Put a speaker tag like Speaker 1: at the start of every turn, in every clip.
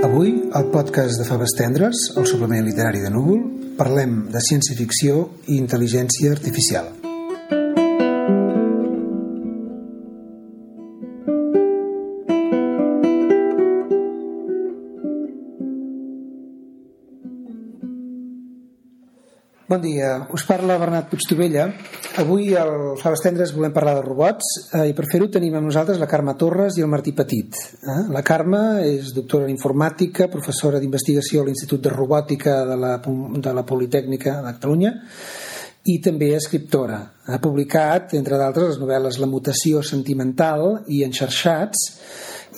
Speaker 1: Avui, al podcast de Faves Tendres, el suplement literari de Núvol, parlem de ciència-ficció i intel·ligència artificial. Bon dia, us parla Bernat Puigtovella. Avui al Faves Tendres volem parlar de robots eh, i per fer-ho tenim amb nosaltres la Carme Torres i el Martí Petit. Eh? La Carme és doctora en informàtica, professora d'investigació a l'Institut de Robòtica de la, de la Politècnica de Catalunya i també escriptora. Ha publicat, entre d'altres, les novel·les La mutació sentimental i Enxarxats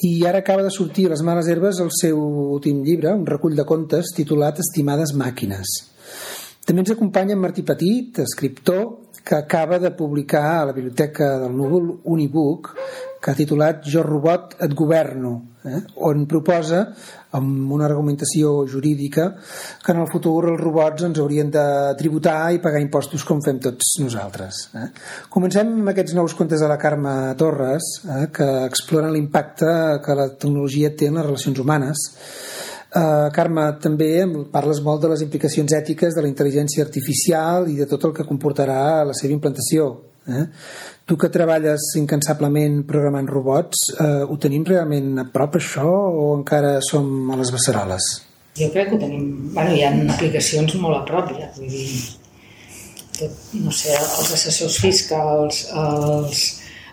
Speaker 1: i ara acaba de sortir a les males herbes el seu últim llibre, un recull de contes titulat Estimades màquines també ens acompanya en Martí Petit, escriptor, que acaba de publicar a la Biblioteca del Núvol un e-book que ha titulat Jo robot et governo, eh? on proposa amb una argumentació jurídica que en el futur els robots ens haurien de tributar i pagar impostos com fem tots nosaltres. Eh? Comencem amb aquests nous contes de la Carme Torres eh? que exploren l'impacte que la tecnologia té en les relacions humanes Carme, també parles molt de les implicacions ètiques de la intel·ligència artificial i de tot el que comportarà la seva implantació. Eh? Tu que treballes incansablement programant robots, uh, ho tenim realment a prop això o encara som a les beceroles?
Speaker 2: Jo crec que ho tenim... Bueno, hi ha aplicacions molt a prop, ja. Vull dir, tot, no sé, els assessors fiscals, els,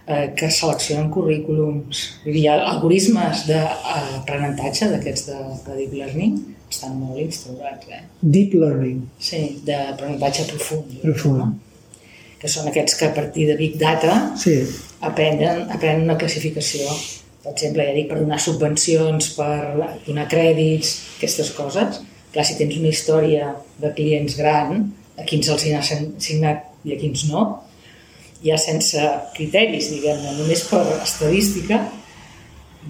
Speaker 2: eh, que seleccionen currículums. Ha algoritmes d'aprenentatge d'aquests de, de deep learning estan molt instaurats. Eh?
Speaker 1: Deep learning?
Speaker 2: Sí, d'aprenentatge profund.
Speaker 1: Profund. No?
Speaker 2: Que són aquests que a partir de Big Data
Speaker 1: sí.
Speaker 2: aprenen, aprenen una classificació. Per exemple, ja dic, per donar subvencions, per donar crèdits, aquestes coses. Clar, si tens una història de clients gran, a quins els hi ha signat i a quins no, ja sense criteris, diguem-ne, només per estadística,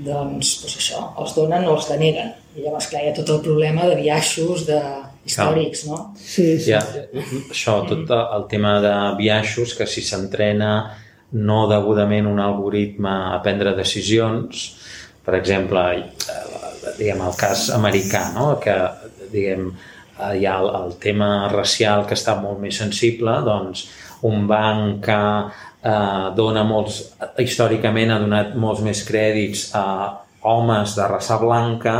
Speaker 2: doncs, doncs això, els donen o els deneguen. I llavors, clar, hi ha tot el problema de biaixos de històrics, no?
Speaker 1: Sí, sí.
Speaker 3: Ja, això, tot el tema de biaixos, que si s'entrena no degudament un algoritme a prendre decisions, per exemple, diguem, el cas americà, no? que diguem, hi ha el, el tema racial que està molt més sensible, doncs un banc que eh, dona molts, històricament ha donat molts més crèdits a homes de raça blanca,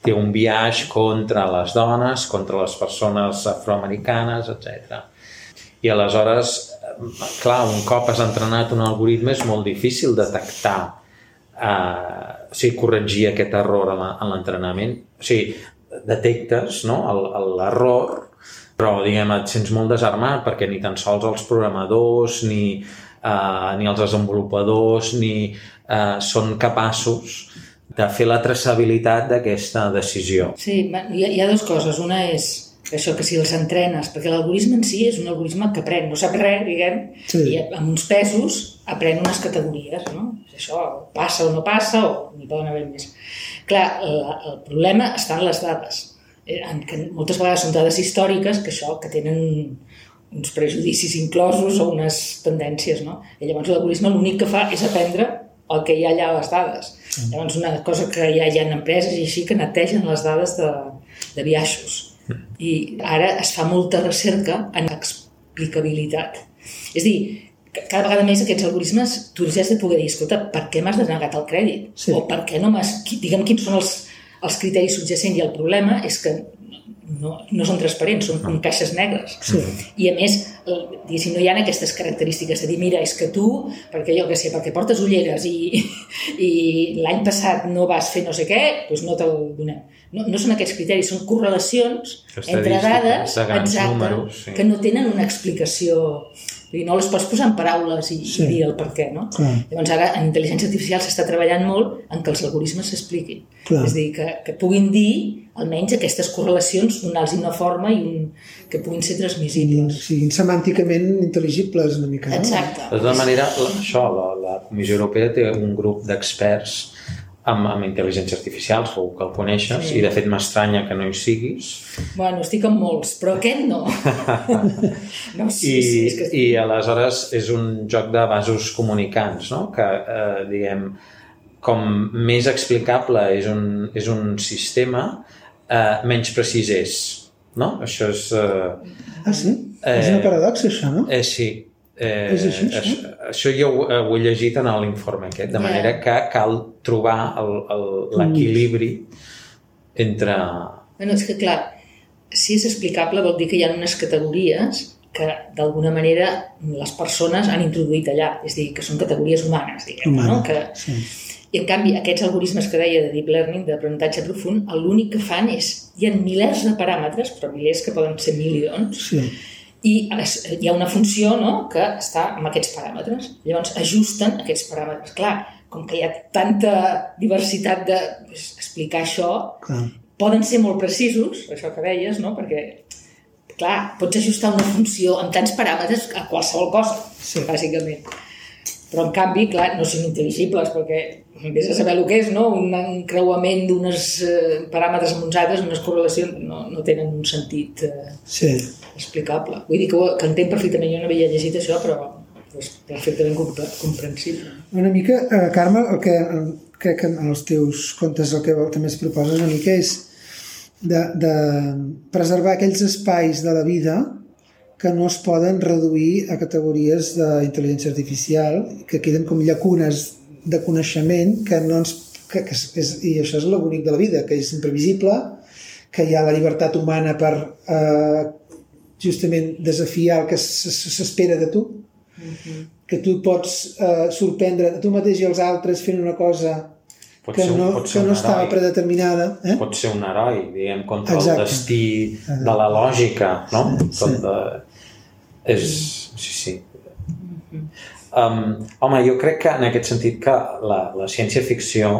Speaker 3: té un viatge contra les dones, contra les persones afroamericanes, etc. I aleshores, clar, un cop has entrenat un algoritme és molt difícil detectar eh, o sigui, corregir aquest error en l'entrenament. O sigui, detectes no, l'error però diguem, et sents molt desarmat perquè ni tan sols els programadors ni, uh, ni els desenvolupadors ni uh, són capaços de fer la traçabilitat d'aquesta decisió.
Speaker 2: Sí, hi ha, hi ha dues coses. Una és això que si els entrenes, perquè l'algoritme en si és un algoritme que aprèn, no sap res, diguem, sí. i amb uns pesos aprèn unes categories, no? Això passa o no passa, o n'hi poden haver més. Clar, el, el problema està en les dades Eh, que moltes vegades són dades històriques que això, que tenen uns prejudicis inclosos o unes tendències, no? I llavors l'algoritme l'únic que fa és aprendre el que hi ha allà a les dades. Mm. Llavors una cosa que hi ha, hi ha empreses i així que netegen les dades de, de biaixos. Mm. I ara es fa molta recerca en explicabilitat. És dir, cada vegada més aquests algoritmes tu has de poder dir, escolta, per què m'has denegat el crèdit? Sí. O per què no m'has... Digue'm quins són els, els criteris subjacents i el problema és que no, no són transparents, són com caixes negres. Sí. I a més, diguéssim, no hi ha aquestes característiques de dir, mira, és que tu, perquè jo que sé, perquè portes ulleres i, i l'any passat no vas fer no sé què, doncs no te'l donem. No, no són aquests criteris, són correlacions entre dades exacte, números, sí. que no tenen una explicació dir, no les pots posar en paraules i, sí. i dir el per què, no? Clar. Llavors ara en intel·ligència artificial s'està treballant molt en que els algoritmes s'expliquin. És a dir, que, que puguin dir almenys aquestes correlacions, donar-los una forma i un, que puguin ser transmissibles.
Speaker 1: Sí, siguin semànticament intel·ligibles una mica, no?
Speaker 2: Exacte.
Speaker 3: De tota manera, això, la, la Comissió Europea té un grup d'experts amb, amb intel·ligència artificial, segur que el coneixes, sí. i de fet m'estranya que no hi siguis.
Speaker 2: Bueno, estic amb molts, però aquest no.
Speaker 3: no sí, I, sí, és que... I aleshores és un joc de vasos comunicants, no? que, eh, diguem, com més explicable és un, és un sistema, eh, menys precís és. No? Això és... Eh,
Speaker 1: ah, sí? Eh, és una paradoxa, això, no?
Speaker 3: Eh, sí. Eh,
Speaker 1: és així, això?
Speaker 3: Això, això jo ho, ho he llegit en l'informe aquest, de manera que cal trobar l'equilibri entre...
Speaker 2: Bueno, és que clar, si és explicable vol dir que hi ha unes categories que d'alguna manera les persones han introduït allà, és a dir, que són categories humanes, diguem, Humana, no? Que, sí. I en canvi, aquests algoritmes que deia de Deep Learning, d'aprenentatge profund, l'únic que fan és, hi ha milers de paràmetres, però milers que poden ser milions, sí. I hi ha una funció no?, que està amb aquests paràmetres. Llavors, ajusten aquests paràmetres. Clar, com que hi ha tanta diversitat de pues, explicar això, Clar. poden ser molt precisos, això que deies, no? perquè clar, pots ajustar una funció amb tants paràmetres a qualsevol cosa, sí. bàsicament. Però, en canvi, clar, no són intel·ligibles, perquè vés a saber el que és, no? Un creuament d'unes eh, paràmetres amb uns altres, unes correlacions, no, no tenen un sentit eh, sí. Explicable. Vull dir que, que entenc perfectament, jo no havia llegit això, però és perfectament comprensible.
Speaker 1: Una mica, eh, Carme, el que crec que en els teus contes el que també es proposa una mica és de, de preservar aquells espais de la vida que no es poden reduir a categories d'intel·ligència artificial, que queden com llacunes de coneixement que no ens... Que, que és, I això és el bonic de la vida, que és imprevisible, que hi ha la llibertat humana per eh, justament desafiar el que s'espera de tu, uh mhm. -huh. que tu pots eh, sorprendre a tu mateix i als altres fent una cosa pot que, ser, no, pot ser que no estava heroi. predeterminada. Eh?
Speaker 3: Pot ser un heroi, diguem, contra Exacte. el destí Exacte. de la lògica, no? Sí, Tot sí. De... És... Sí, sí. Um, home, jo crec que en aquest sentit que la, la ciència-ficció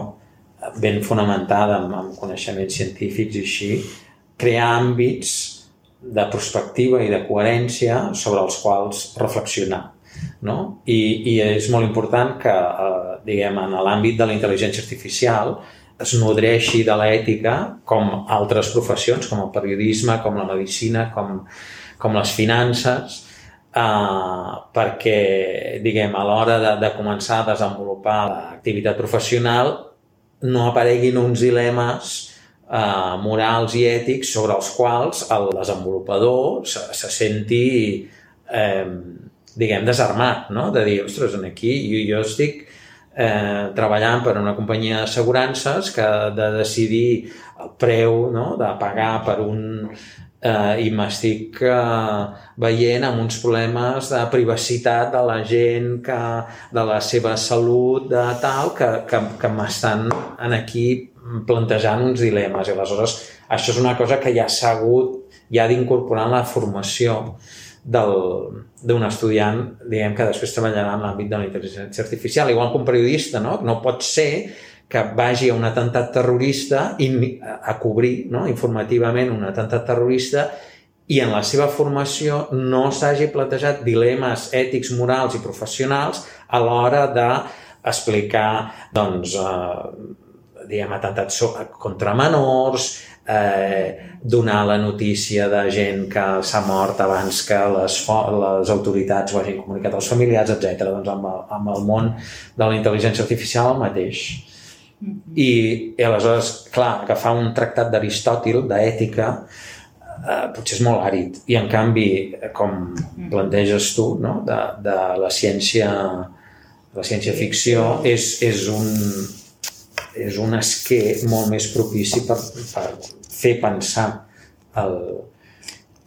Speaker 3: ben fonamentada en, en coneixements científics i així, crear àmbits de perspectiva i de coherència sobre els quals reflexionar. No? I, I és molt important que, eh, diguem, en l'àmbit de la intel·ligència artificial es nodreixi de l'ètica com altres professions, com el periodisme, com la medicina, com, com les finances, eh, perquè, diguem, a l'hora de, de començar a desenvolupar l'activitat professional no apareguin uns dilemes eh, morals i ètics sobre els quals el desenvolupador se, se senti eh, diguem, desarmat, no? de dir, ostres, aquí jo, jo estic eh, treballant per una companyia d'assegurances que ha de decidir el preu no? de pagar per un eh, i m'estic eh, veient amb uns problemes de privacitat de la gent, que, de la seva salut, de tal, que, que, que m'estan aquí plantejant uns dilemes i aleshores això és una cosa que ja s'ha hagut ja d'incorporar en la formació d'un estudiant, diguem que després treballarà en l'àmbit de la intel·ligència artificial, igual que un periodista, no? No pot ser que vagi a un atemptat terrorista i a cobrir no? informativament un atemptat terrorista i en la seva formació no s'hagi plantejat dilemes ètics, morals i professionals a l'hora d'explicar doncs, eh, diguem, atemptats contra menors, eh, donar la notícia de gent que s'ha mort abans que les, les autoritats ho hagin comunicat als familiars, etc. Doncs amb el, amb el món de la intel·ligència artificial el mateix. I, i aleshores, clar, agafar un tractat d'Aristòtil, d'ètica, eh, potser és molt àrid. I en canvi, com planteges tu, no? de, de la ciència la ciència-ficció és, és un, és un esquer molt més propici per, per fer pensar el...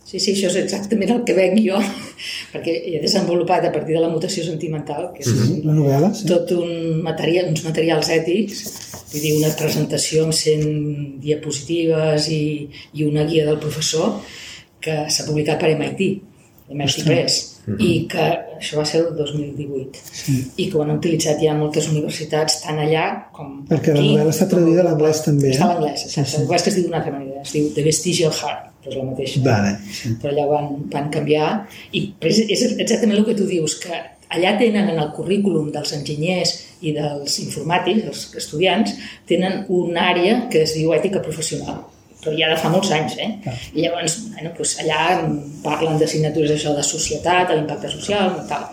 Speaker 2: Sí, sí, això és exactament el que venc jo, perquè he desenvolupat a partir de la mutació sentimental, que és mm
Speaker 1: -hmm. la novel·la,
Speaker 2: sí. tot un material, uns materials ètics, vull dir, una presentació amb 100 diapositives i, i una guia del professor que s'ha publicat per MIT, MIT Press -hmm. i que això va ser el 2018 sí. i que ho han utilitzat ja moltes universitats tant allà com
Speaker 1: perquè aquí, la novel·la està traduïda a l'anglès també
Speaker 2: eh? està a l'anglès, sí, sí. l'anglès que es diu d'una altra manera es diu The Vestigial Heart però és la mateixa
Speaker 1: vale, sí.
Speaker 2: però allà van, van canviar i és exactament el que tu dius que allà tenen en el currículum dels enginyers i dels informàtics, els estudiants, tenen una àrea que es diu ètica professional però ja de fa molts anys, eh? Ah. I llavors, bueno, doncs allà parlen d'assignatures això de societat, de l'impacte social, i tal.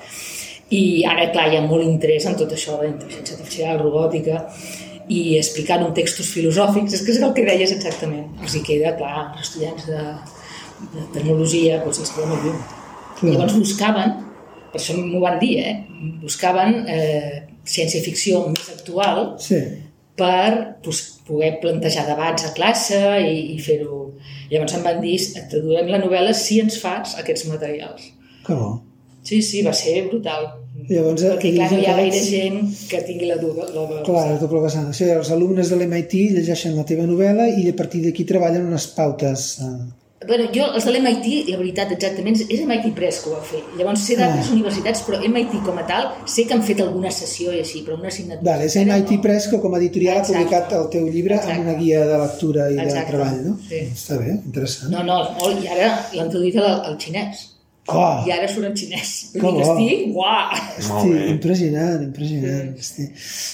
Speaker 2: I ara, clar, hi ha molt interès en tot això, la intel·ligència artificial, robòtica, i explicant un textos filosòfics, és que és el que deies exactament. Els hi queda, clar, els estudiants de, de tecnologia, potser es queda molt lluny. Mm. Llavors buscaven, per això m'ho van dir, eh? buscaven eh, ciència-ficció més actual
Speaker 1: Sí.
Speaker 2: Per pues, poder plantejar debats a classe i, i fer-ho... Llavors em van dir, et traduirem la novel·la si ens fas aquests materials.
Speaker 1: Que bo.
Speaker 2: Sí, sí, va ser brutal.
Speaker 1: Llavors,
Speaker 2: Perquè, clar, no hi ha gaire gent que tingui la duda. La...
Speaker 1: Clar, la doble vessant. Sigui, els alumnes de l'MIT llegeixen la teva novel·la i a partir d'aquí treballen unes pautes. eh,
Speaker 2: Bueno, jo, els de l'MIT, la veritat, exactament, és- MIT Press que ho va fer. Llavors, sé d'altres
Speaker 1: Ah.
Speaker 2: universitats, però MIT com a tal, sé que han fet alguna sessió i així, però una assignatura.
Speaker 1: Vale, és MIT Press que com a editorial ha
Speaker 2: Exacte.
Speaker 1: publicat el teu llibre
Speaker 2: Exacte.
Speaker 1: amb una guia de lectura i de
Speaker 2: Exacte.
Speaker 1: treball, no?
Speaker 2: Sí.
Speaker 1: Està bé, interessant.
Speaker 2: No, no, molt, i ara l'han traduït al, al xinès.
Speaker 1: Oh,
Speaker 2: I ara surt en xinès.
Speaker 1: Que bo.
Speaker 2: estic, uah!
Speaker 1: hosti, impressionant, impressionant. Hosti.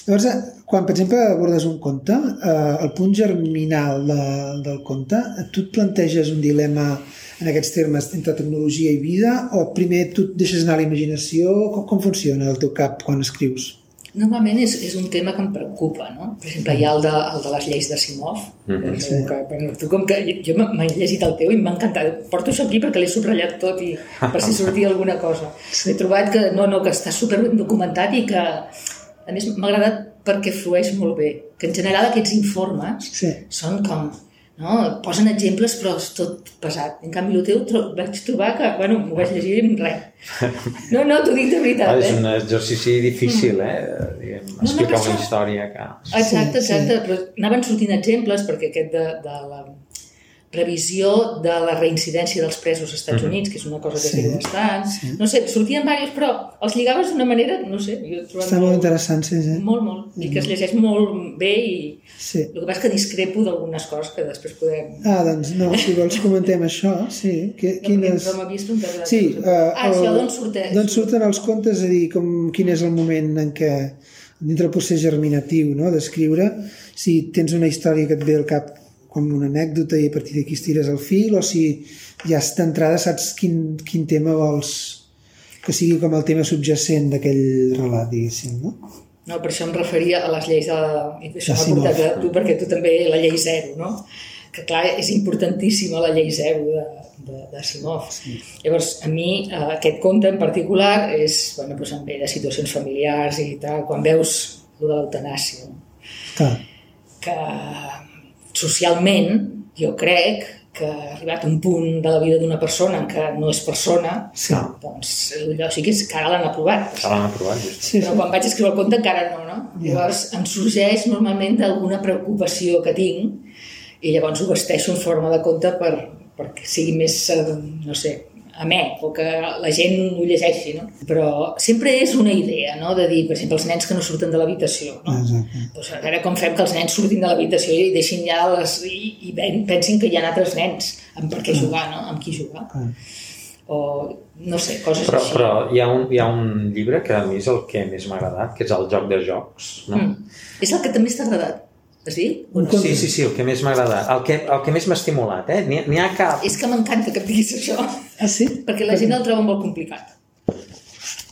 Speaker 1: Llavors, eh, quan, per exemple, abordes un conte, eh, el punt germinal de, del conte, tu et planteges un dilema en aquests termes entre tecnologia i vida o primer tu et deixes anar a la imaginació? Com, com funciona el teu cap quan escrius?
Speaker 2: Normalment és, és un tema que em preocupa, no? Per exemple, hi ha el de, el de les lleis de Simov, que, sí. que, bueno, tu com que jo m'he m'he llegit el teu i m'ha encantat. Porto això aquí perquè l'he subratllat tot i per si sortia alguna cosa. He trobat que, no, no, que està super ben documentat i que, a més, m'ha agradat perquè flueix molt bé. Que en general aquests informes
Speaker 1: Sí.
Speaker 2: són com no? posen exemples però és tot pesat en canvi el teu tro vaig trobar que bueno, m'ho vaig llegir en res no, no, t'ho dic de
Speaker 3: Ah,
Speaker 2: veritat
Speaker 3: és
Speaker 2: eh?
Speaker 3: un exercici difícil, eh? Diguem,
Speaker 2: no,
Speaker 3: explicar
Speaker 2: però
Speaker 3: una història que...
Speaker 2: Exacte,
Speaker 1: Sí,
Speaker 2: exacte, però anaven sortint exemples perquè aquest de, de la revisió de la reincidència dels presos als Estats Units, que és una cosa que
Speaker 1: Sí,
Speaker 2: sí, bastant, no sé, sortien diversos, però els lligaves d'una manera, no sé, jo he trobat
Speaker 1: Està molt interessant, sí, sí.
Speaker 2: molt, molt, i que es llegeix molt bé i
Speaker 1: sí.
Speaker 2: el que passa que discrepo d'algunes coses que després podem...
Speaker 1: Ah, doncs no, si vols comentem això, sí. Que, quines...
Speaker 2: Però m'havies preguntat...
Speaker 1: Sí, uh,
Speaker 2: ah, això d'on sorteix?
Speaker 1: D'on surten els contes, és a dir, com, quin és el moment en què, dintre del procés germinatiu, no?, d'escriure, si tens una història que et ve al cap com una anècdota i a partir d'aquí estires el fil, o si ja d'entrada saps quin, quin tema vols que sigui com el tema subjacent d'aquell relat, diguéssim, no?
Speaker 2: No, per això em referia a les lleis de... Això m'ha portat a tu, perquè tu també la llei zero, no? Que clar, és importantíssima la llei zero de, de, de Simov. Sí. Llavors, a mi, eh, aquest conte en particular és, bueno, doncs em ve de situacions familiars i tal, quan veus lo de l'eutanàsia, no?
Speaker 1: Clar,
Speaker 2: que socialment jo crec que ha arribat un punt de la vida d'una persona en què no és persona,
Speaker 1: sí.
Speaker 2: doncs allò sí que és que ara l'han aprovat.
Speaker 3: Que l'han aprovat, just.
Speaker 1: Sí,
Speaker 2: Però
Speaker 1: sí.
Speaker 2: quan vaig escriure el conte encara no, no?
Speaker 1: Ja.
Speaker 2: Llavors em sorgeix normalment d'alguna preocupació que tinc i llavors ho vesteixo en forma de conte per, perquè sigui més, eh, no sé, amè, o que la gent ho llegeixi, no? Però sempre és una idea, no?, de dir, per exemple, els nens que no surten de l'habitació, no?
Speaker 1: Exacte.
Speaker 2: Doncs a veure com fem que els nens surtin de l'habitació i deixin ja les... i, i pen- pensin que hi ha altres nens amb per què jugar, no?, amb qui jugar.
Speaker 1: Clar.
Speaker 2: O, no sé, coses
Speaker 3: Però,
Speaker 2: així.
Speaker 3: però hi, ha un, hi ha un llibre que a mi és el que més m'ha agradat, que és el Joc de Jocs, no?
Speaker 2: Mm. És el que també t'ha agradat, has dit? O no?
Speaker 3: Sí, sí, sí, el que més m'ha agradat. El que, el que més m'ha estimulat, eh? N'hi ha cap...
Speaker 2: És que m'encanta que em diguis això,
Speaker 1: Ah, sí?
Speaker 2: perquè la gent el troba molt complicat.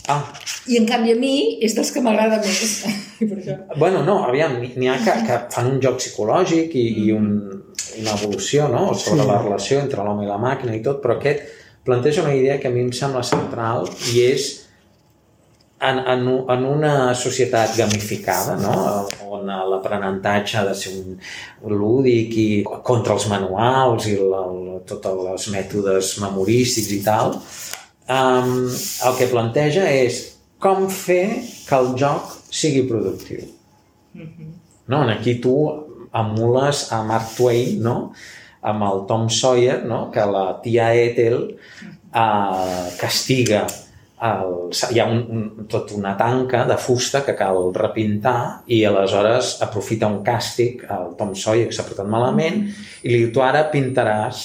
Speaker 3: Ah,
Speaker 2: I en canvi a mi és dels que m'agrada més. I per això.
Speaker 3: bueno, no, aviam, n'hi n'hi ha que, que fan un joc psicològic i, i un, una evolució, no?, sobre
Speaker 1: Sí.
Speaker 3: la relació entre l'home i la màquina i tot, però aquest planteja una idea que a mi em sembla central i és en, en, en una societat gamificada, no? on l'aprenentatge ha de ser un, un lúdic i contra els manuals i tots els mètodes memorístics i tal, um, el que planteja és com fer que el joc sigui productiu. No? En aquí tu emules a Mark Twain, no? amb el Tom Sawyer, no? que la tia Ethel eh, castiga el, hi ha un, un, tot una tanca de fusta que cal repintar i aleshores aprofita un càstig al Tom Sawyer que s'ha portat malament i li diu tu ara pintaràs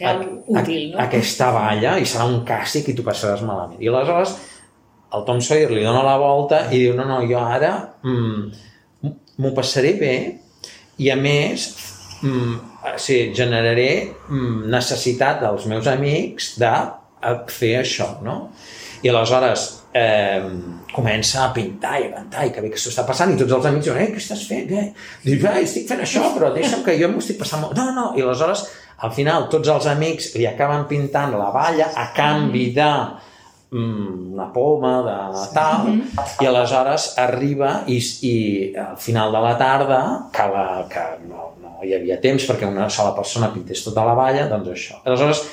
Speaker 2: alguna útil, no?
Speaker 3: aquesta valla i serà un càstig i tu passaràs malament i aleshores el Tom Sawyer li dona la volta i diu no, no, jo ara mm, m'ho passaré bé i a més mm, sí, generaré mm, necessitat dels meus amics de a fer això, no? I aleshores eh, comença a pintar i a cantar i que bé que s'ho està passant i tots els amics diuen, eh, què estàs fent? Eh? Dius, eh, estic fent això, però deixa'm que jo m'ho estic passant molt... No, no, i aleshores al final tots els amics li acaben pintant la valla a canvi de mm, una poma de tal i aleshores arriba i, i al final de la tarda que, la, que no, no hi havia temps perquè una sola persona pintés tota la valla, doncs això. Aleshores,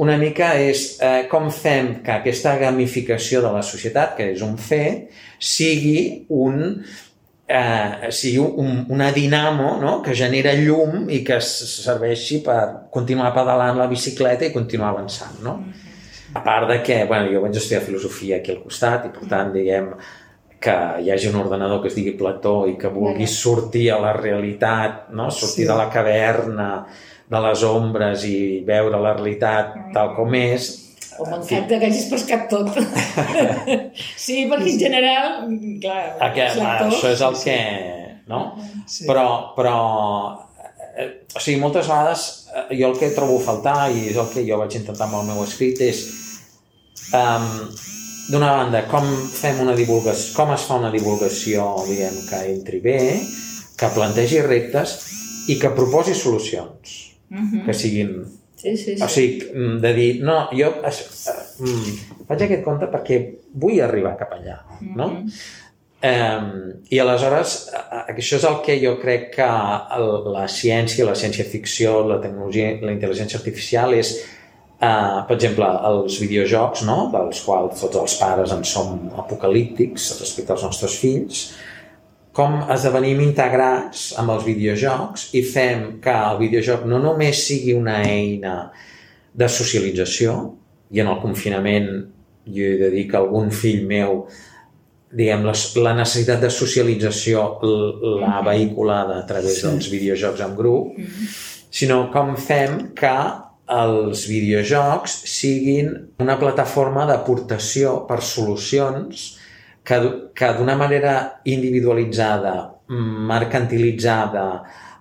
Speaker 3: una mica és eh, com fem que aquesta gamificació de la societat, que és un fet, sigui un eh, sigui un, una dinamo no? que genera llum i que serveixi per continuar pedalant la bicicleta i continuar avançant. No? A part de que, bueno, jo vaig estudiar filosofia aquí al costat i per tant, diguem, que hi hagi un ordenador que es digui Plató i que vulgui sortir a la realitat, no? sortir sí. de la caverna, de les ombres i veure la realitat tal com és,
Speaker 2: o m'encanta que hagis pescat tot. sí, perquè en general, clar,
Speaker 3: Aquest, això és el que... No? Sí. Però, però eh, o sigui, moltes vegades eh, jo el que trobo a faltar i és el que jo vaig intentar amb el meu escrit és um, d'una banda, com fem una divulgació, com es fa una divulgació, diguem, que entri bé, que plantegi reptes i que proposi solucions uh. -huh. que siguin
Speaker 2: Sí, sí, sí.
Speaker 3: O sigui, mm, de dir, no, jo mm, faig aquest compte perquè vull arribar cap allà, no? Mm -hmm. Um, I aleshores, això és el que jo crec que la ciència, la ciència-ficció, la tecnologia, la intel·ligència artificial és, uh, per exemple, els videojocs, no? dels quals tots els pares en som apocalíptics respecte als nostres fills, com esdevenim integrats amb els videojocs i fem que el videojoc no només sigui una eina de socialització, i en el confinament jo he de dir que algun fill meu diguem, la, la necessitat de socialització l'ha mhm. vehiculada a través sí. dels videojocs en grup, mhm. sinó com fem que els videojocs siguin una plataforma d'aportació per solucions que, que d'una manera individualitzada, mercantilitzada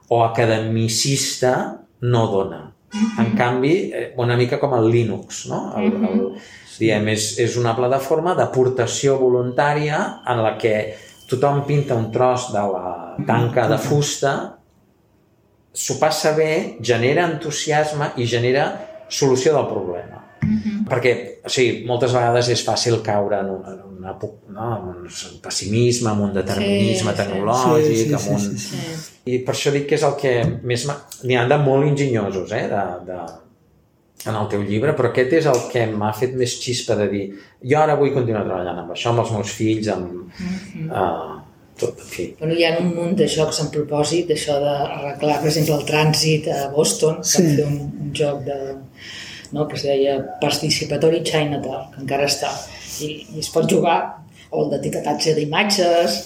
Speaker 3: o academicista no dona. Mm -hmm. En canvi, eh, una mica com el Linux, no? El, el, mhm. diem, és, és una plataforma d'aportació voluntària en la que tothom pinta un tros de la tanca de fusta, s'ho passa bé, genera entusiasme i genera solució del problema. Mm -hmm. Perquè, o sigui, moltes vegades és fàcil caure en un, en una, no, en un pessimisme, en un determinisme sí, tecnològic, sí, sí, sí, un... Sí, sí. I per això dic que és el que més... N'hi ha de molt enginyosos, eh, de, de, en el teu llibre, però aquest és el que m'ha fet més xispa de dir jo ara vull continuar treballant amb això, amb els meus fills, amb... Mm -hmm. uh, tot, en fi.
Speaker 2: Bueno, hi ha un munt de jocs en propòsit, d'això d'arreglar, per exemple, el trànsit a Boston, sí. van fer un, un joc de no? que es deia Participatory Chinatown, que encara està, i, i es pot jugar, o el d'etiquetatge d'imatges,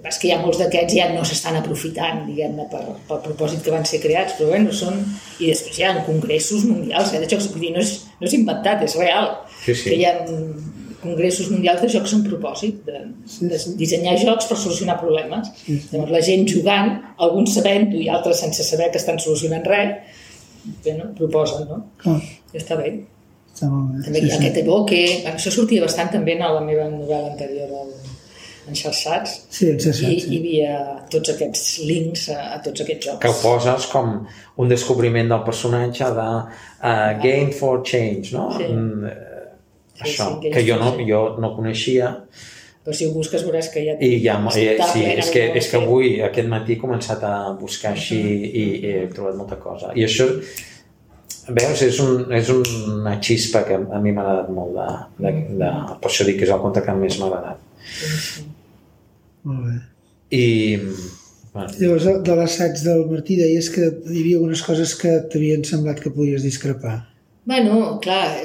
Speaker 2: és que hi ha molts d'aquests ja no s'estan aprofitant, diguem-ne, per, per propòsit que van ser creats, però bueno, són... I després hi ha congressos mundials eh, de jocs, vull dir, no és, no és inventat, és real,
Speaker 3: sí, sí.
Speaker 2: que hi ha congressos mundials de jocs en propòsit, de, de dissenyar jocs per solucionar problemes. Llavors, la gent jugant, alguns sabent-ho i altres sense saber que estan solucionant res, bueno, proposen, no? Clar. Està bé. Està bé. També sí, sí. aquest evoque... Bueno, això sortia bastant també en la meva novel·la anterior, el, enxalçats.
Speaker 1: Sí.
Speaker 2: I sí. hi havia tots aquests links a, a tots aquests jocs.
Speaker 3: Que ho poses com un descobriment del personatge de uh, Game for Change, no? Sí. Mm, eh, això, sí, sí, que jo no, jo no coneixia
Speaker 2: però si ho busques veuràs que ja...
Speaker 3: I ja, i, sí, és que, és que avui, aquest matí, he començat a buscar així i, i he trobat molta cosa. I això, veus, és, un, és una xispa que a mi m'ha agradat molt de, de, de, per això dic que és el conte que més m'ha agradat. Sí, sí.
Speaker 1: Molt bé.
Speaker 3: I...
Speaker 1: Bueno. Llavors, de l'assaig del Martí deies que hi havia algunes coses que t'havien semblat que podies discrepar.
Speaker 2: Bueno, clar,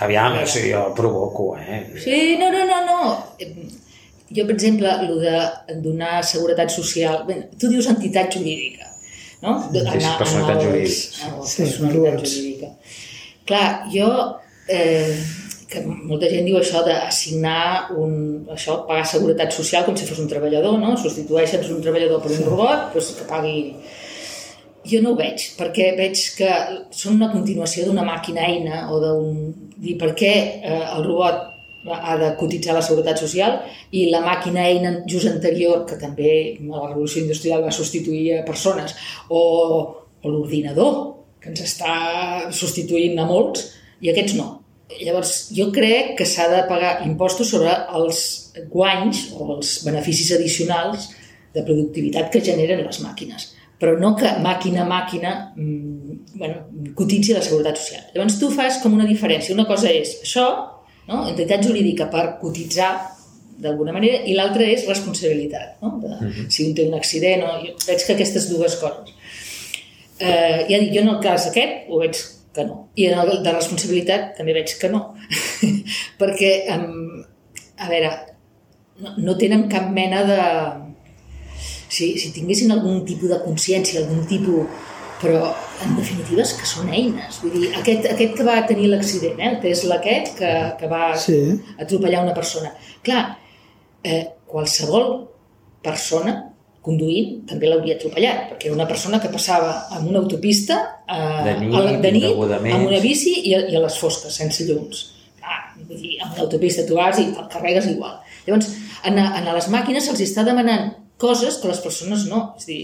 Speaker 3: Aviam, o sigui, jo provoco, eh?
Speaker 2: Sí, no, no, no, no. Jo, per exemple, el de donar seguretat social... Bé, tu dius entitat jurídica, no?
Speaker 3: De, sí, sí, personalitat jurídica.
Speaker 2: Sí, personalitat jurídica. Clar, jo... Eh, que molta gent diu això d'assignar un, això, pagar seguretat social com si fos un treballador, no? Substitueixen un treballador per un robot, doncs que pagui... jo no ho veig, perquè veig que són una continuació d'una màquina-eina o d'un... dir per què eh, el robot ha de cotitzar la Seguretat Social i la màquina eina just anterior, que també la revolució industrial va substituir a persones, o, o l'ordinador, que ens està substituint a molts, i aquests no. Llavors, jo crec que s'ha de pagar impostos sobre els guanys o els beneficis addicionals de productivitat que generen les màquines però no que màquina a màquina mmm, bueno, cotitzi la Seguretat Social. Llavors tu fas com una diferència. Una cosa és això, no? entitat jurídica per cotitzar d'alguna manera, i l'altra és responsabilitat. No? De, uh mhm. -huh. Si un té un accident, o, jo veig que aquestes dues coses. Eh, ja dic, jo en el cas aquest ho veig que no. I en el de responsabilitat també veig que no. Perquè, um, a veure, no, no tenen cap mena de... Si, si tinguessin algun tipus de consciència, algun tipus però en definitiva és que són eines. Vull dir, aquest, aquest que va tenir l'accident, eh, el Tesla aquest, que, que va sí. atropellar una persona. Clar, eh, qualsevol persona conduint també l'hauria atropellat, perquè era una persona que passava amb una autopista eh,
Speaker 3: de nit, a la, de nit
Speaker 2: amb una bici i a, i a les fosques, sense llums. Ah, vull dir, amb una autopista tu vas i te'l carregues igual. Llavors, a, a les màquines se'ls està demanant coses que les persones no. És a dir,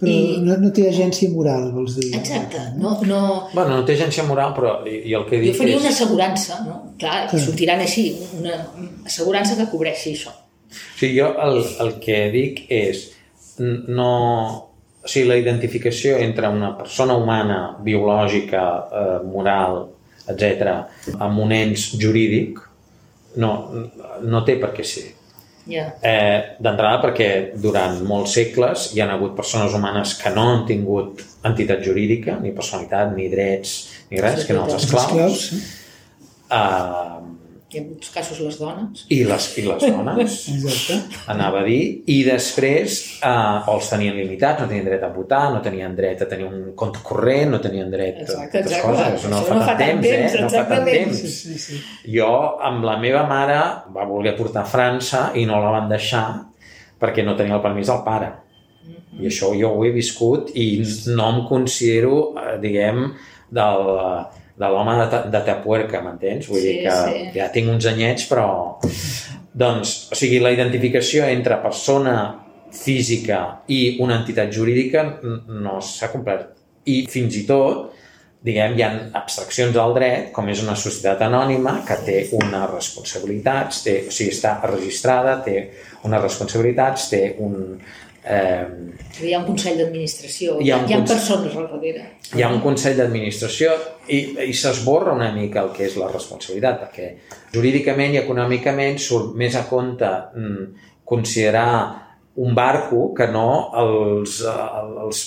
Speaker 1: però I... no, no té agència moral, vols dir?
Speaker 2: Exacte. No, no...
Speaker 3: Bueno, no té agència moral, però i, i el que dic
Speaker 2: jo faria
Speaker 3: és...
Speaker 2: una assegurança, no? Clar, Clar. sortiran així, una assegurança que cobreixi això.
Speaker 3: Sigui, jo el, el que dic és no... O sigui, la identificació entre una persona humana, biològica, eh, moral, etc, amb un ens jurídic, no, no té per què ser.
Speaker 2: Yeah.
Speaker 3: Eh, D'entrada perquè durant molts segles hi han hagut persones humanes que no han tingut entitat jurídica, ni personalitat, ni drets, ni res, que no els esclaus. esclaus sí.
Speaker 2: uh, i en molts casos les dones.
Speaker 3: I les, i les dones, Exacte. anava a dir, i després eh, els tenien limitats, no tenien dret a votar, no tenien dret a tenir un compte corrent, no tenien dret
Speaker 2: exacte,
Speaker 3: a coses. No, fa, no tant temps, temps, eh? No fa tant temps. Sí, sí, sí. Jo, amb la meva mare, va voler portar a França i no la van deixar perquè no tenia el permís del pare. Mm -hmm. I això jo ho he viscut i no em considero, eh, diguem, del de l'home de, de Tapuerca, m'entens? Vull sí, dir que sí. ja tinc uns anyets, però... Doncs, o sigui, la identificació entre persona física i una entitat jurídica no s'ha complert. I fins i tot, diguem, hi ha abstraccions del dret, com és una societat anònima que té unes responsabilitats, té, o sigui, està registrada, té unes responsabilitats, té un,
Speaker 2: Eh, hi ha un consell d'administració, hi, ha, hi ha persones al darrere.
Speaker 3: Hi ha un consell d'administració i, i s'esborra una mica el que és la responsabilitat, perquè jurídicament i econòmicament surt més a compte mm, considerar un barco que no els, els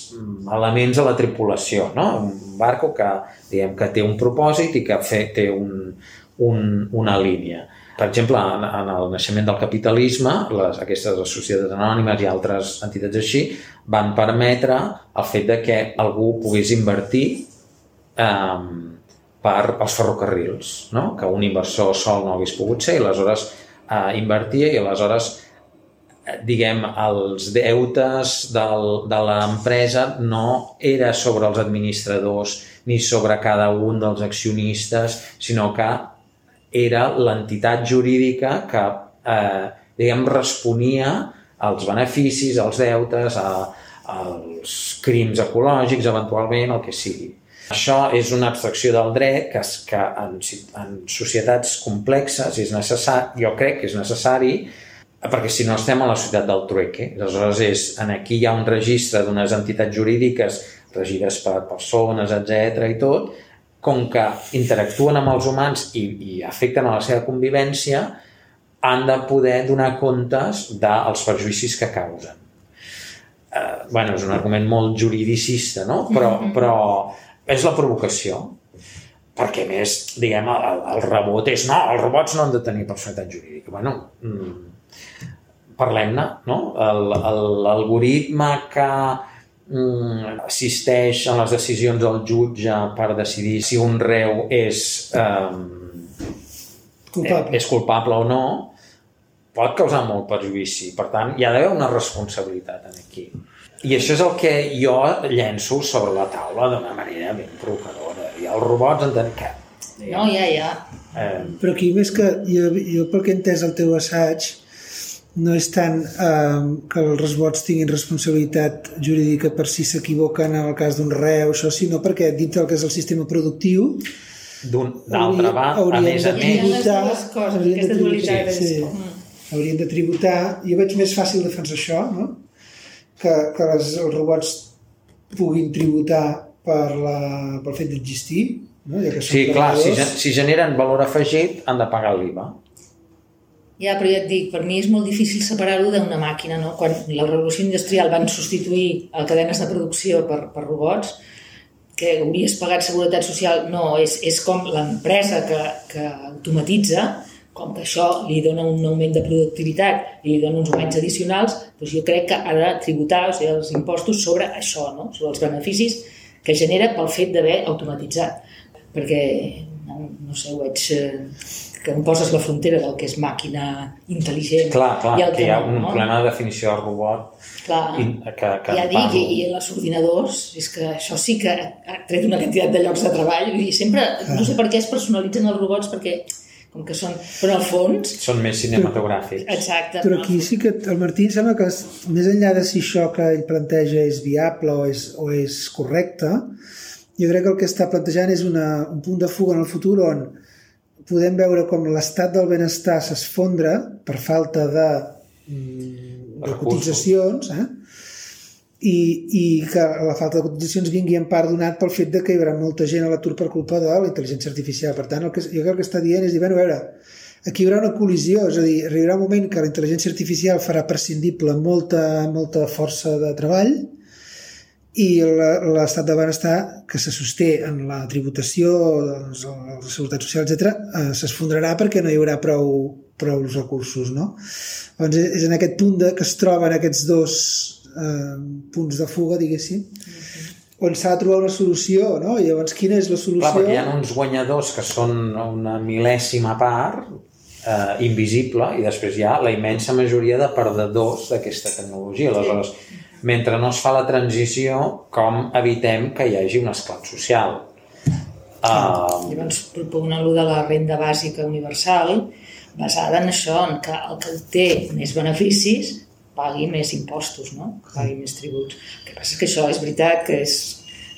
Speaker 3: elements de la tripulació, no? Un barco que, diguem, que té un propòsit i que fe, té un, un, una línia. Per exemple, en, en el naixement del capitalisme, les, aquestes societats anònimes i altres entitats així van permetre el fet de que algú pogués invertir eh, per als ferrocarrils, no? que un inversor sol no hagués pogut ser, i aleshores eh, invertia i aleshores eh, diguem, els deutes del, de l'empresa no era sobre els administradors ni sobre cada un dels accionistes, sinó que era l'entitat jurídica que eh, diguem, responia als beneficis, als deutes, a, als crims ecològics, eventualment, el que sigui. Això és una abstracció del dret que, que en, en societats complexes és necessari, jo crec que és necessari perquè si no estem a la societat del trueque. Aleshores, és, en aquí hi ha un registre d'unes entitats jurídiques regides per persones, etc i tot, com que interactuen amb els humans i, i afecten a la seva convivència, han de poder donar comptes dels perjuïcis que causen. Eh, bueno, és un argument molt juridicista, no? Però, mm -hmm. però és la provocació. Perquè, més, diguem, el, el rebot és no, els robots no han de tenir personalitat jurídica. Bueno, mm, parlem-ne, no? L'algoritme que assisteix a les decisions del jutge per decidir si un reu és, eh, culpable. és culpable o no, pot causar molt perjudici. Per tant, hi ha d'haver una responsabilitat aquí. I això és el que jo llenço sobre la taula d'una manera ben provocadora. I els robots entenem que...
Speaker 2: No, ja, ja.
Speaker 1: Eh... Però aquí més que jo, jo pel que he entès el teu assaig no és tant eh, que els robots tinguin responsabilitat jurídica per si s'equivoquen en el cas d'un reu, això, sinó perquè dintre del que és el sistema productiu
Speaker 3: d'altra banda, a més a més
Speaker 2: tributar, coses, haurien de tributar, sí, sí.
Speaker 1: Mm. haurien de tributar jo veig més fàcil defensar això no? que, que les, els robots puguin tributar per la, pel fet d'existir no? ja que
Speaker 3: sí, clar, si, si generen valor afegit han de pagar l'IVA
Speaker 2: ja, però ja et dic, per mi és molt difícil separar-ho d'una màquina, no? Quan la revolució industrial van substituir a cadenes de producció per, per robots, que hauries pagat seguretat social, no, és, és com l'empresa que, que automatitza, com que això li dona un augment de productivitat i li dona uns guanys addicionals, doncs jo crec que ha de tributar o sigui, els impostos sobre això, no? sobre els beneficis que genera pel fet d'haver automatitzat. Perquè, no, no sé, ho veig... Eh, que em poses la frontera del que és màquina intel·ligent.
Speaker 3: Clar, clar, i el que, hi ha un no? problema de definició del robot.
Speaker 2: Clar, in, que, que ja dic, i, i els ordinadors, és que això sí que ha tret una quantitat de llocs de treball, i sempre, no sé per què es personalitzen els robots, perquè com que són, però al fons...
Speaker 3: Són més cinematogràfics.
Speaker 2: Però, exacte.
Speaker 1: Però aquí sí que el Martí sembla que més enllà de si això que ell planteja és viable o és, o és correcte, jo crec que el que està plantejant és una, un punt de fuga en el futur on podem veure com l'estat del benestar s'esfondra per falta de, mm, de cotitzacions eh? I, i que la falta de cotitzacions vingui en part donat pel fet de que hi haurà molta gent a l'atur per culpa de la intel·ligència artificial. Per tant, el que, jo crec que està dient és dir, bueno, a veure, aquí hi haurà una col·lisió, és a dir, arribarà un moment que la intel·ligència artificial farà prescindible molta, molta força de treball i l'estat de benestar que se sosté en la tributació, doncs, la seguretat social, etc, eh, s'esfondrarà perquè no hi haurà prou, prou recursos. No? Llavors és en aquest punt de, que es troben aquests dos eh, punts de fuga, diguéssim, on s'ha de trobar una solució, no? I llavors quina és la solució?
Speaker 3: Clar, perquè hi ha uns guanyadors que són una mil·lèsima part, eh, invisible, i després hi ha la immensa majoria de perdedors d'aquesta tecnologia. Aleshores, sí mentre no es fa la transició, com evitem que hi hagi un esclat social.
Speaker 2: Uh... Llavors proponen allò de la renda bàsica universal basada en això, en que el que té més beneficis pagui més impostos, no? que pagui més tributs. El que passa és que això és veritat que és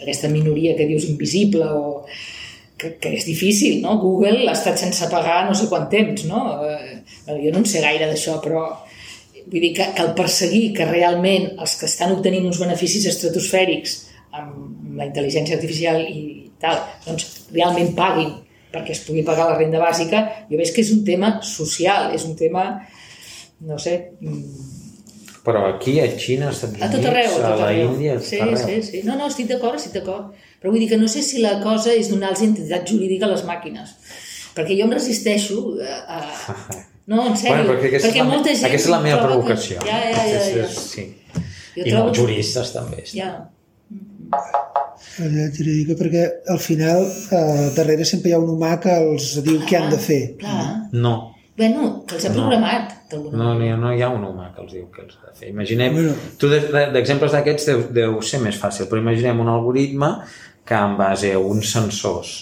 Speaker 2: aquesta minoria que dius invisible o que, que és difícil, no? Google ha estat sense pagar no sé quant temps, no? Eh, jo no en sé gaire d'això, però Vull dir que, el perseguir que realment els que estan obtenint uns beneficis estratosfèrics amb la intel·ligència artificial i tal, doncs realment paguin perquè es pugui pagar la renda bàsica, jo veig que és un tema social, és un tema, no sé... Mm.
Speaker 3: Però aquí, a Xina, als Estats Units, a, tot arreu, a, tot arreu. a la Índia,
Speaker 2: sí, arreu. sí, sí. No, no, estic d'acord, estic d'acord. Però vull dir que no sé si la cosa és donar-los entitat jurídica a les màquines. Perquè jo em resisteixo a, a, No, en sèrio. Bueno,
Speaker 3: perquè perquè
Speaker 2: la, molta
Speaker 3: gent aquesta és la meva provocació.
Speaker 2: Que... Ja, ja, ja. ja.
Speaker 3: sí. Jo I molts juristes també.
Speaker 2: Ja.
Speaker 1: La jurídica, perquè al final eh, darrere sempre hi ha un humà que els diu clar, què han de fer.
Speaker 2: Clar.
Speaker 3: No.
Speaker 2: Bueno, que els ha programat.
Speaker 3: No, no, no hi ha un humà que els diu què els ha de fer. Imaginem, bueno. tu d'exemples d'aquests deu, deu ser més fàcil, però imaginem un algoritme que en base a uns sensors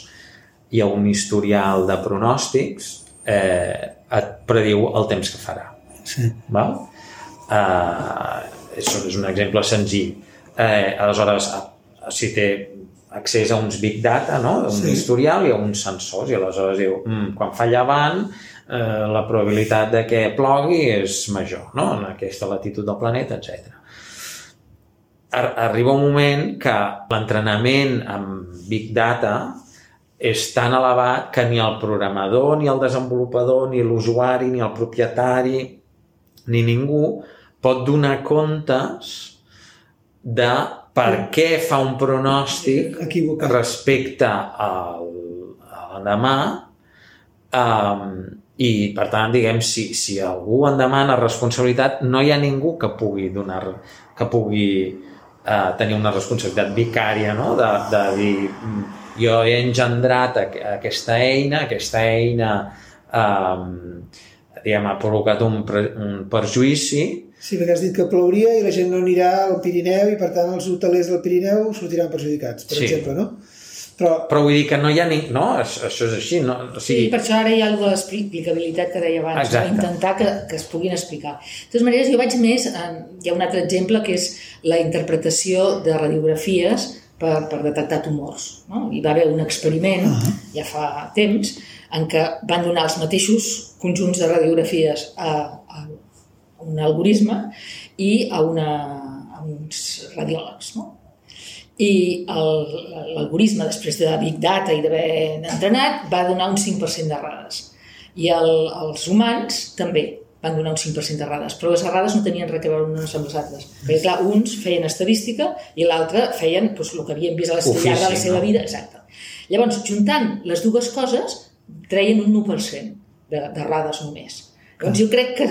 Speaker 3: i a un historial de pronòstics eh, et prediu el temps que farà.
Speaker 1: Sí.
Speaker 3: Val? Uh, això és un exemple senzill. Eh, aleshores, si té accés a uns big data, no? un sí. historial i a uns sensors, i aleshores diu, mm, quan fa llevant, eh, la probabilitat de que plogui és major, no? en aquesta latitud del planeta, etc. Arriba un moment que l'entrenament amb big data és tan elevat que ni el programador, ni el desenvolupador, ni l'usuari, ni el propietari, ni ningú pot donar comptes de per què fa un pronòstic
Speaker 1: Equivocat.
Speaker 3: respecte al, a demà um, i per tant diguem si, si algú en demana responsabilitat no hi ha ningú que pugui donar que pugui uh, tenir una responsabilitat vicària no? de, de dir jo he engendrat aquesta eina, aquesta eina eh, diguem, ha provocat un, un perjuïci
Speaker 1: Sí, perquè has dit que plouria i la gent no anirà al Pirineu i per tant els hotelers del Pirineu sortiran perjudicats, per sí. exemple, no?
Speaker 3: Però... Però vull dir que no hi ha ni... No, això és així. No? O sigui...
Speaker 2: Sí, per això ara hi ha alguna l'explicabilitat que deia abans, Exacte. intentar que, que es puguin explicar. De totes maneres, jo vaig més... En... Hi ha un altre exemple que és la interpretació de radiografies per, per detectar tumors. No? Hi va haver un experiment, uh -huh. ja fa temps, en què van donar els mateixos conjunts de radiografies a, a un algoritme i a, una, a uns radiòlegs. No? I l'algoritme, després de Big Data i d'haver entrenat, va donar un 5% d'errades. I el, els humans també van donar un 5% d'errades, però les errades no tenien res a veure unes amb les altres. Perquè, clar, uns feien estadística i l'altre feien doncs, el que havien vist a la llarg de la seva no? vida. Exacte. Llavors, juntant les dues coses, treien un 1% d'errades només. Doncs jo crec que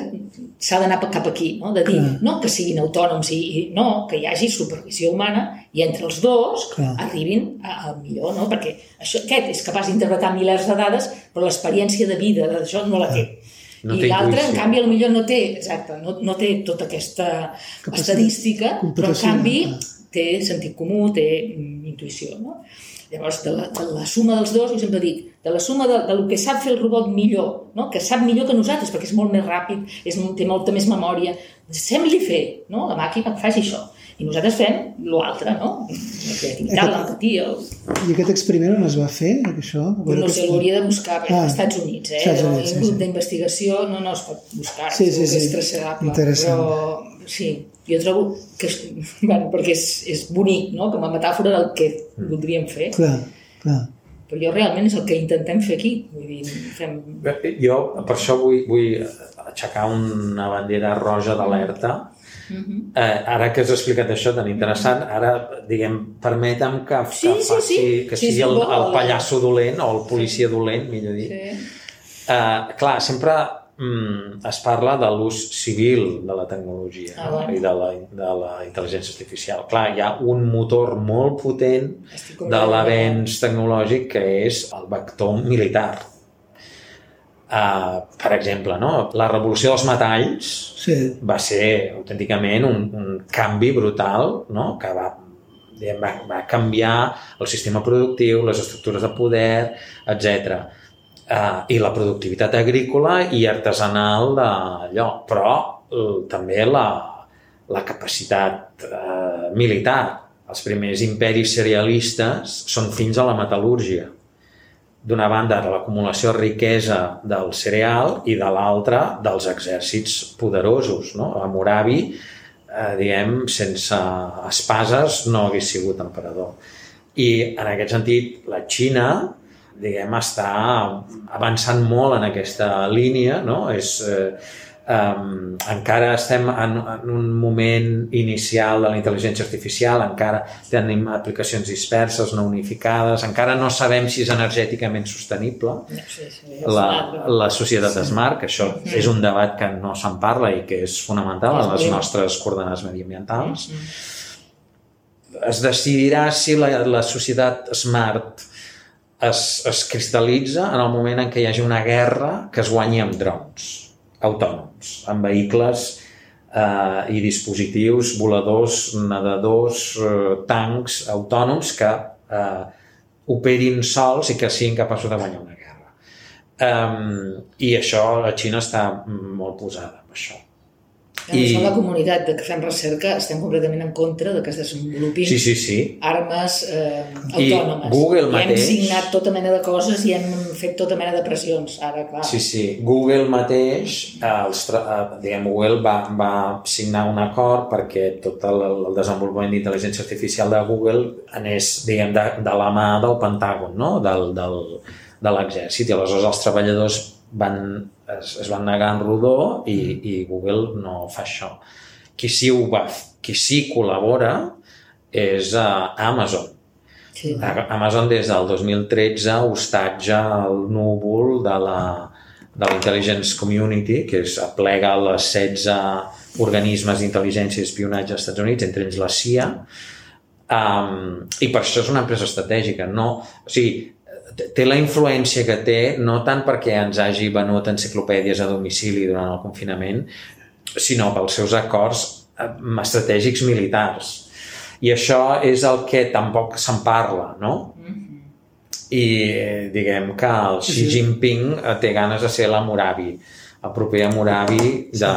Speaker 2: s'ha d'anar cap aquí, no? de dir, Clar. no que siguin autònoms, i, i no, que hi hagi supervisió humana i entre els dos Clar. arribin al millor, no? perquè això, aquest és capaç d'interpretar milers de dades, però l'experiència de vida d'això no la té. No I l'altre, en canvi, millor no té, exacte, no, no té tota aquesta Capacitat estadística, però en canvi té sentit comú, té intuïció. No? Llavors, de la, de la suma dels dos, jo sempre dic, de la suma de, de lo que sap fer el robot millor, no? que sap millor que nosaltres, perquè és molt més ràpid, és, té molta més memòria, sembli fer, no? la màquina que faci això. I nosaltres fem l'altre, no? La creativitat, l'empatia...
Speaker 1: I aquest experiment on es va fer, això?
Speaker 2: No sé, l'hauria de buscar, ah, als Estats Units, eh? Estats Units, el grup sí, sí. d'investigació no, no es pot buscar, sí, sí, sí. és traçable. Interessant. Però, sí, jo trobo que, bueno, perquè és, és bonic, no? com a metàfora del que mm. voldríem fer.
Speaker 1: Clar, clar.
Speaker 2: Però jo realment és el que intentem fer aquí. Vull dir, fem...
Speaker 3: Jo per això vull, vull aixecar una bandera roja d'alerta. Mm -hmm. eh, ara que has explicat això tan interessant, ara, diguem, permetem que,
Speaker 2: sí,
Speaker 3: que,
Speaker 2: faci, sí,
Speaker 3: sí. que sí, sigui sí, el, el pallasso dolent o el policia dolent, millor dit. Sí. Eh, clar, sempre mm, es parla de l'ús civil de la tecnologia ah, no? i de la, de la intel·ligència artificial. Clar, hi ha un motor molt potent de l'avenç tecnològic que és el vector militar. Uh, per exemple, no? la revolució dels metalls sí. va ser autènticament un, un canvi brutal no? que va, va, va canviar el sistema productiu, les estructures de poder, etc eh, i la productivitat agrícola i artesanal d'allò, però eh, també la, la capacitat eh, militar. Els primers imperis serialistes són fins a la metal·lúrgia. D'una banda, de l'acumulació de riquesa del cereal i de l'altra, dels exèrcits poderosos. No? A Moravi, eh, diguem, sense espases no hagués sigut emperador. I en aquest sentit, la Xina, diguem, està avançant molt en aquesta línia, no? És, eh, um, encara estem en, en un moment inicial de la intel·ligència artificial, encara tenim aplicacions disperses, no unificades, encara no sabem si és energèticament sostenible sí, sí, la, la societat smart, que això mm. és un debat que no se'n parla i que és fonamental en les nostres coordenades mediambientals. Es decidirà si la, la societat smart es, es cristal·litza en el moment en què hi hagi una guerra que es guanyi amb drons autònoms, amb vehicles eh, i dispositius voladors, nedadors, eh, tancs autònoms que eh, operin sols i que siguin capaços de guanyar una guerra. Um, I això, la Xina està molt posada amb això.
Speaker 2: I... Som la comunitat de que fem recerca, estem completament en contra de que es desenvolupin
Speaker 3: sí, sí, sí.
Speaker 2: armes eh, autònomes.
Speaker 3: I Google mateix...
Speaker 2: I hem signat tota mena de coses i hem fet tota mena de pressions, ara, clar.
Speaker 3: Sí, sí. Google mateix, els, diguem, Google va, va signar un acord perquè tot el, el desenvolupament d'intel·ligència artificial de Google anés, diguem, de, de la mà del Pentàgon, no? del, del, de l'exèrcit. I aleshores els treballadors van, es, es van negar en rodó i, i Google no fa això. Qui sí, ho va, qui sí col·labora és uh, Amazon. Sí. Amazon des del 2013 hostatja el núvol de la, de l'Intelligence Community, que és, aplega les 16 organismes d'intel·ligència i espionatge als Estats Units, entre ells la CIA, um, i per això és una empresa estratègica. No, o sigui, té la influència que té, no tant perquè ens hagi venut enciclopèdies a domicili durant el confinament, sinó pels seus acords eh, estratègics militars. I això és el que tampoc se'n parla, no? I diguem que el Xi Jinping té ganes de ser la Moravi, el proper Moravi de,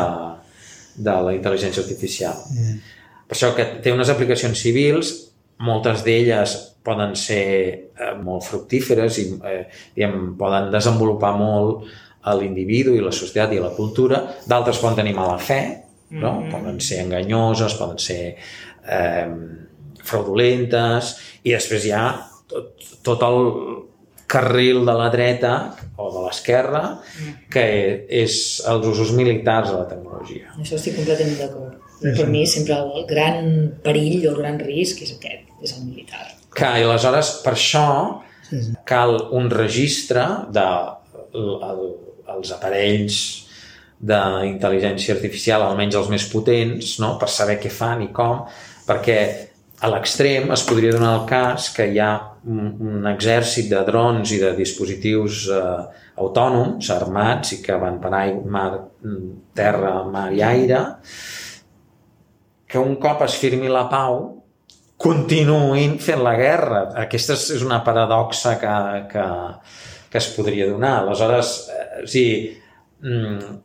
Speaker 3: de la intel·ligència artificial. Mm. Per això que té unes aplicacions civils, moltes d'elles poden ser eh, molt fructíferes i eh, diguem, poden desenvolupar molt a l'individu i la societat i la cultura, d'altres poden tenir mala fe, no? Mm -hmm. poden ser enganyoses, poden ser eh, fraudulentes, i després hi ha tot, tot el carril de la dreta o de l'esquerra que és els usos militars de la tecnologia.
Speaker 2: Això estic completament d'acord. Sí, per mi sempre el gran perill o el gran risc és aquest, és el militar.
Speaker 3: Que, i aleshores, per això cal un registre de el, els aparells d'intel·ligència artificial, almenys els més potents, no? per saber què fan i com, perquè a l'extrem es podria donar el cas que hi ha un, un exèrcit de drons i de dispositius eh, autònoms, armats i que van per aigua, mar, terra, mar i aire, que un cop es firmi la pau continuïn fent la guerra. Aquesta és una paradoxa que, que, que es podria donar. Aleshores, eh, o sigui, mm,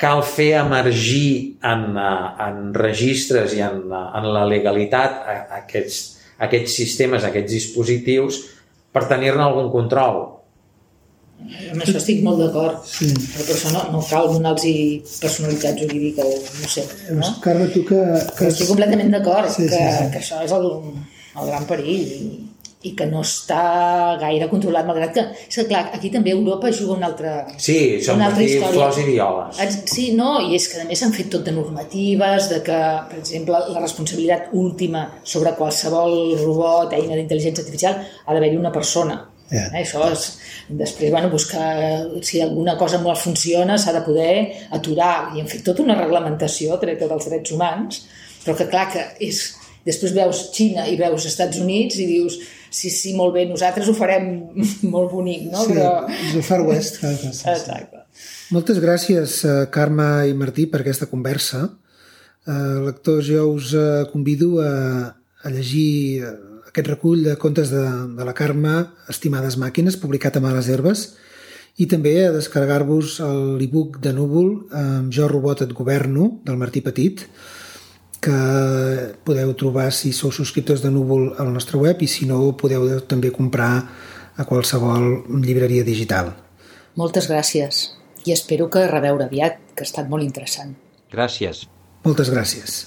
Speaker 3: cal fer emergir en, eh, en registres i en, eh, en la legalitat aquests, aquests sistemes, aquests dispositius, per tenir-ne algun control.
Speaker 2: Amb això estic molt d'acord, sí. però per això no, no cal donar-los personalitat jurídica o no sé. No?
Speaker 1: Carme, tu que... que...
Speaker 2: Estic completament d'acord sí, que, sí, sí. que això és el, el gran perill i que no està gaire controlat, malgrat que, és que clar, aquí també Europa juga una altra
Speaker 3: Sí, són una altra història. flors i violes.
Speaker 2: Sí, no, i és que a més s'han fet tot de normatives, de que, per exemple, la responsabilitat última sobre qualsevol robot, eina d'intel·ligència artificial, ha d'haver-hi una persona. Yeah. Eh, això és, després, bueno, buscar si alguna cosa molt funciona s'ha de poder aturar i han fet tota una reglamentació treta dels drets humans però que clar que és després veus Xina i veus Estats Units i dius sí, sí, molt bé, nosaltres ho farem molt bonic, no?
Speaker 1: Sí, Però... és el Far West. Clar, sí, Exacte. Moltes gràcies, eh, Carme i Martí, per aquesta conversa. Uh, lectors, jo us uh, convido a, a llegir aquest recull de contes de, de la Carme, Estimades màquines, publicat a Males Herbes, i també a descarregar-vos l'e-book de Núvol, amb Jo Robot et governo, del Martí Petit, que podeu trobar si sou subscriptors de Núvol al nostre web i si no podeu també comprar a qualsevol llibreria digital.
Speaker 2: Moltes gràcies i espero que reveure aviat, que ha estat molt interessant.
Speaker 3: Gràcies.
Speaker 1: Moltes gràcies.